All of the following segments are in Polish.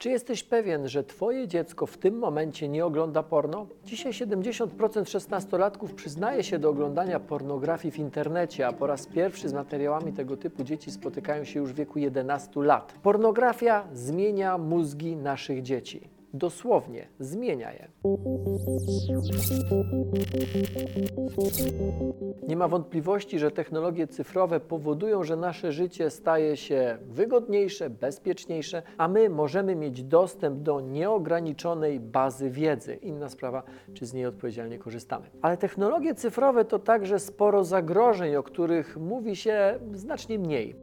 Czy jesteś pewien, że Twoje dziecko w tym momencie nie ogląda porno? Dzisiaj 70% szesnastolatków przyznaje się do oglądania pornografii w internecie, a po raz pierwszy z materiałami tego typu dzieci spotykają się już w wieku 11 lat. Pornografia zmienia mózgi naszych dzieci. Dosłownie zmienia je. Nie ma wątpliwości, że technologie cyfrowe powodują, że nasze życie staje się wygodniejsze, bezpieczniejsze, a my możemy mieć dostęp do nieograniczonej bazy wiedzy. Inna sprawa, czy z niej odpowiedzialnie korzystamy. Ale technologie cyfrowe to także sporo zagrożeń, o których mówi się znacznie mniej.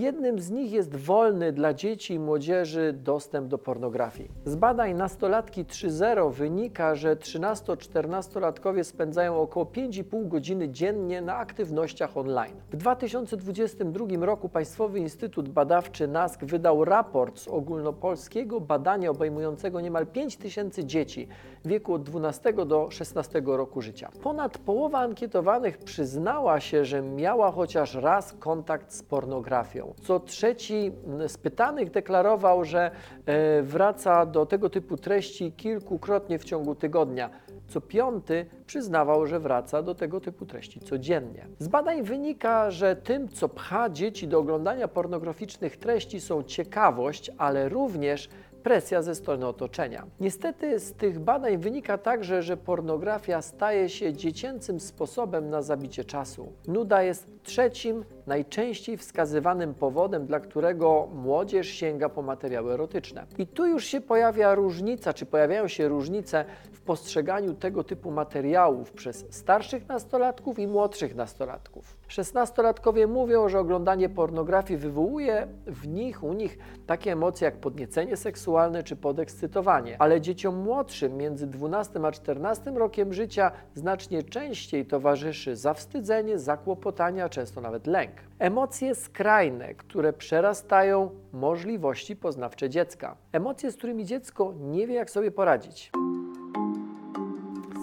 Jednym z nich jest wolny dla dzieci i młodzieży dostęp do pornografii. Z badań nastolatki 3.0 wynika, że 13-14-latkowie spędzają około 5,5 godziny dziennie na aktywnościach online. W 2022 roku Państwowy Instytut Badawczy NASK wydał raport z ogólnopolskiego badania obejmującego niemal 5 tysięcy dzieci w wieku od 12 do 16 roku życia. Ponad połowa ankietowanych przyznała się, że miała chociaż raz kontakt z pornografią. Co trzeci z pytanych deklarował, że e, wraca do tego typu treści kilkukrotnie w ciągu tygodnia. Co piąty przyznawał, że wraca do tego typu treści codziennie. Z badań wynika, że tym, co pcha dzieci do oglądania pornograficznych treści, są ciekawość, ale również presja ze strony otoczenia. Niestety z tych badań wynika także, że pornografia staje się dziecięcym sposobem na zabicie czasu. Nuda jest trzecim, najczęściej wskazywanym powodem, dla którego młodzież sięga po materiały erotyczne. I tu już się pojawia różnica, czy pojawiają się różnice w postrzeganiu tego typu materiałów przez starszych nastolatków i młodszych nastolatków. Szesnastolatkowie mówią, że oglądanie pornografii wywołuje w nich, u nich takie emocje jak podniecenie seksualne czy podekscytowanie, ale dzieciom młodszym między 12 a 14 rokiem życia znacznie częściej towarzyszy zawstydzenie, zakłopotania, często nawet lęk. Emocje skrajne, które przerastają możliwości poznawcze dziecka. Emocje, z którymi dziecko nie wie, jak sobie poradzić.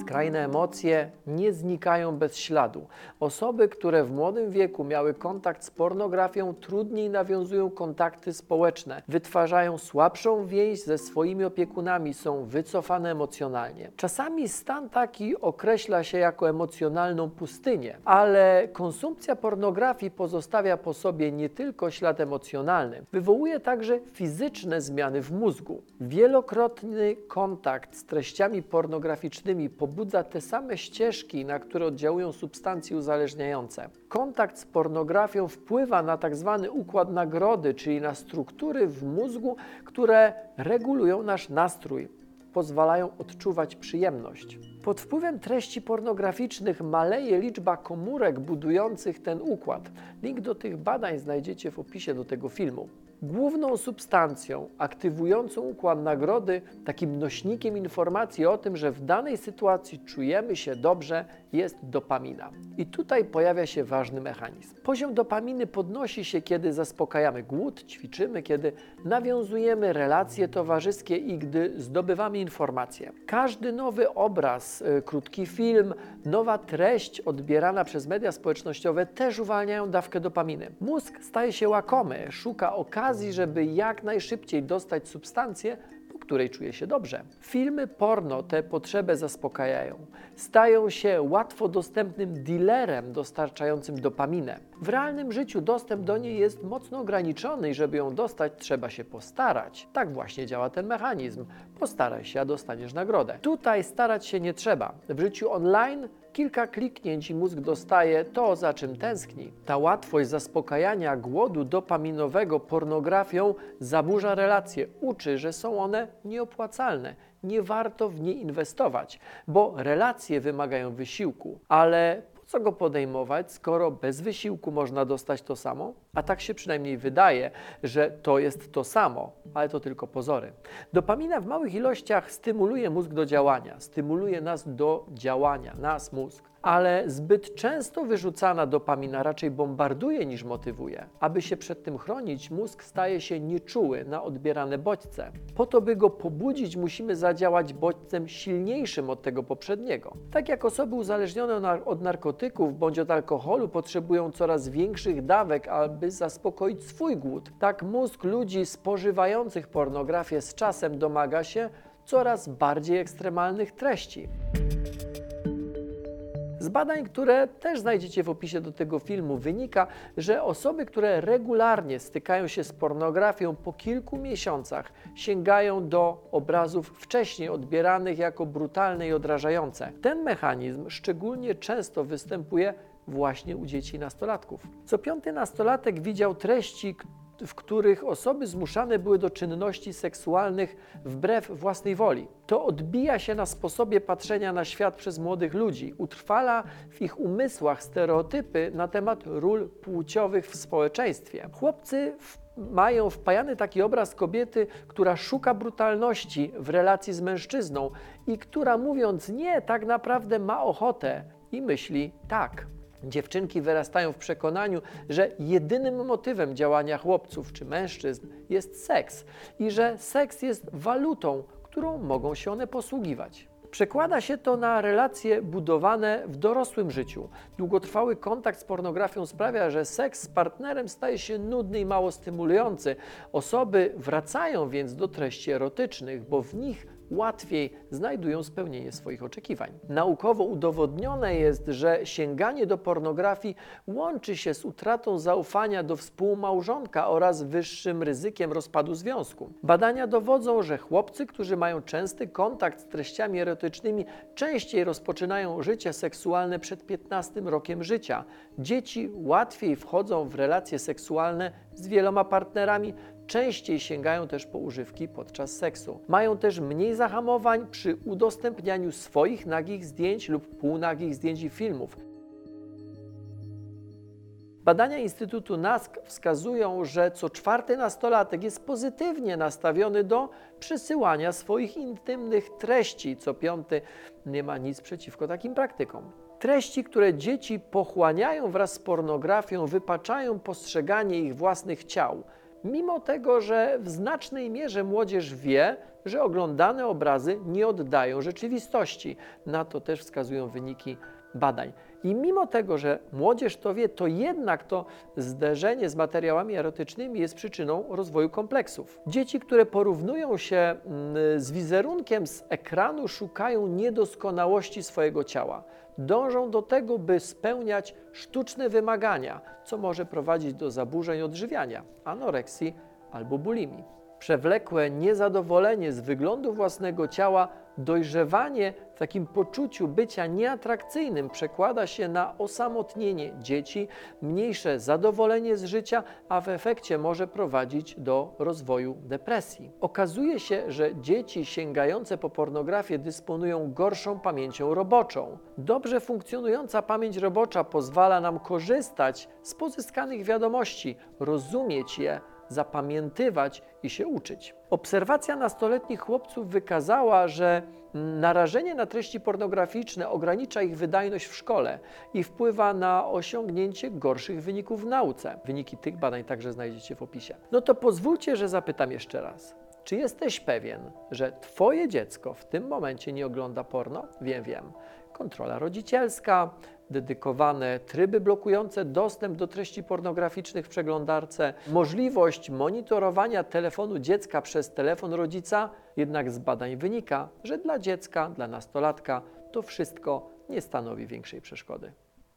Skrajne emocje nie znikają bez śladu. Osoby, które w młodym wieku miały kontakt z pornografią, trudniej nawiązują kontakty społeczne, wytwarzają słabszą więź ze swoimi opiekunami, są wycofane emocjonalnie. Czasami stan taki określa się jako emocjonalną pustynię, ale konsumpcja pornografii pozostawia po sobie nie tylko ślad emocjonalny, wywołuje także fizyczne zmiany w mózgu. Wielokrotny kontakt z treściami pornograficznymi pobudza te same ścieżki, na które oddziałują substancje uzależniające. Kontakt z pornografią wpływa na tak zwany układ nagrody, czyli na struktury w mózgu, które regulują nasz nastrój, pozwalają odczuwać przyjemność. Pod wpływem treści pornograficznych maleje liczba komórek budujących ten układ. Link do tych badań znajdziecie w opisie do tego filmu. Główną substancją aktywującą układ nagrody, takim nośnikiem informacji o tym, że w danej sytuacji czujemy się dobrze, jest dopamina. I tutaj pojawia się ważny mechanizm. Poziom dopaminy podnosi się, kiedy zaspokajamy głód, ćwiczymy, kiedy nawiązujemy relacje towarzyskie i gdy zdobywamy informacje. Każdy nowy obraz, y, krótki film, nowa treść odbierana przez media społecznościowe też uwalniają dawkę dopaminy. Mózg staje się łakomy, szuka okazji, żeby jak najszybciej dostać substancję, po której czuje się dobrze. Filmy porno tę potrzebę zaspokajają. Stają się łatwo dostępnym dealerem dostarczającym dopaminę. W realnym życiu dostęp do niej jest mocno ograniczony i żeby ją dostać, trzeba się postarać. Tak właśnie działa ten mechanizm. Postaraj się, a dostaniesz nagrodę. Tutaj starać się nie trzeba. W życiu online kilka kliknięć i mózg dostaje to, za czym tęskni. Ta łatwość zaspokajania głodu dopaminowego pornografią zaburza relacje, uczy, że są one nieopłacalne. Nie warto w nie inwestować, bo relacje wymagają wysiłku, ale po co go podejmować, skoro bez wysiłku można dostać to samo? A tak się przynajmniej wydaje, że to jest to samo, ale to tylko pozory. Dopamina w małych ilościach stymuluje mózg do działania, stymuluje nas do działania, nas mózg. ale zbyt często wyrzucana dopamina raczej bombarduje niż motywuje. Aby się przed tym chronić, mózg staje się nieczuły na odbierane bodźce. Po to, by go pobudzić, musimy zadziałać bodźcem silniejszym od tego poprzedniego. Tak jak osoby uzależnione od narkotyków bądź od alkoholu potrzebują coraz większych dawek, aby zaspokoić swój głód, tak mózg ludzi spożywających pornografię z czasem domaga się coraz bardziej ekstremalnych treści. Z badań, które też znajdziecie w opisie do tego filmu, wynika, że osoby, które regularnie stykają się z pornografią po kilku miesiącach, sięgają do obrazów wcześniej odbieranych jako brutalne i odrażające. Ten mechanizm szczególnie często występuje właśnie u dzieci i nastolatków. Co piąty nastolatek widział treści, w których osoby zmuszane były do czynności seksualnych wbrew własnej woli. To odbija się na sposobie patrzenia na świat przez młodych ludzi, utrwala w ich umysłach stereotypy na temat ról płciowych w społeczeństwie. Chłopcy mają wpajany taki obraz kobiety, która szuka brutalności w relacji z mężczyzną i która mówiąc nie, tak naprawdę ma ochotę i myśli tak. Dziewczynki wyrastają w przekonaniu, że jedynym motywem działania chłopców czy mężczyzn jest seks i że seks jest walutą, którą mogą się one posługiwać. Przekłada się to na relacje budowane w dorosłym życiu. Długotrwały kontakt z pornografią sprawia, że seks z partnerem staje się nudny i mało stymulujący. Osoby wracają więc do treści erotycznych, bo w nich łatwiej znajdują spełnienie swoich oczekiwań. Naukowo udowodnione jest, że sięganie do pornografii łączy się z utratą zaufania do współmałżonka oraz wyższym ryzykiem rozpadu związku. Badania dowodzą, że chłopcy, którzy mają częsty kontakt z treściami erotycznymi, częściej rozpoczynają życie seksualne przed 15 rokiem życia. Dzieci łatwiej wchodzą w relacje seksualne z wieloma partnerami, częściej sięgają też po używki podczas seksu. Mają też mniej zahamowań przy udostępnianiu swoich nagich zdjęć lub półnagich zdjęć i filmów. Badania Instytutu NASK wskazują, że co czwarty nastolatek jest pozytywnie nastawiony do przysyłania swoich intymnych treści, co piąty nie ma nic przeciwko takim praktykom. Treści, które dzieci pochłaniają wraz z pornografią, wypaczają postrzeganie ich własnych ciał, mimo tego, że w znacznej mierze młodzież wie, że oglądane obrazy nie oddają rzeczywistości. Na to też wskazują wyniki badań. I mimo tego, że młodzież to wie, to jednak to zderzenie z materiałami erotycznymi jest przyczyną rozwoju kompleksów. Dzieci, które porównują się mm, z wizerunkiem z ekranu, szukają niedoskonałości swojego ciała. Dążą do tego, by spełniać sztuczne wymagania, co może prowadzić do zaburzeń odżywiania, anoreksji albo bulimii. Przewlekłe niezadowolenie z wyglądu własnego ciała, dojrzewanie w takim poczuciu bycia nieatrakcyjnym przekłada się na osamotnienie dzieci, mniejsze zadowolenie z życia, a w efekcie może prowadzić do rozwoju depresji. Okazuje się, że dzieci sięgające po pornografię dysponują gorszą pamięcią roboczą. Dobrze funkcjonująca pamięć robocza pozwala nam korzystać z pozyskanych wiadomości, rozumieć je, zapamiętywać i się uczyć. Obserwacja nastoletnich chłopców wykazała, że narażenie na treści pornograficzne ogranicza ich wydajność w szkole i wpływa na osiągnięcie gorszych wyników w nauce. Wyniki tych badań także znajdziecie w opisie. No to pozwólcie, że zapytam jeszcze raz. Czy jesteś pewien, że Twoje dziecko w tym momencie nie ogląda porno? Wiem, wiem. Kontrola rodzicielska, dedykowane tryby blokujące dostęp do treści pornograficznych w przeglądarce, możliwość monitorowania telefonu dziecka przez telefon rodzica, jednak z badań wynika, że dla dziecka, dla nastolatka to wszystko nie stanowi większej przeszkody.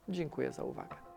Dziękuję za uwagę.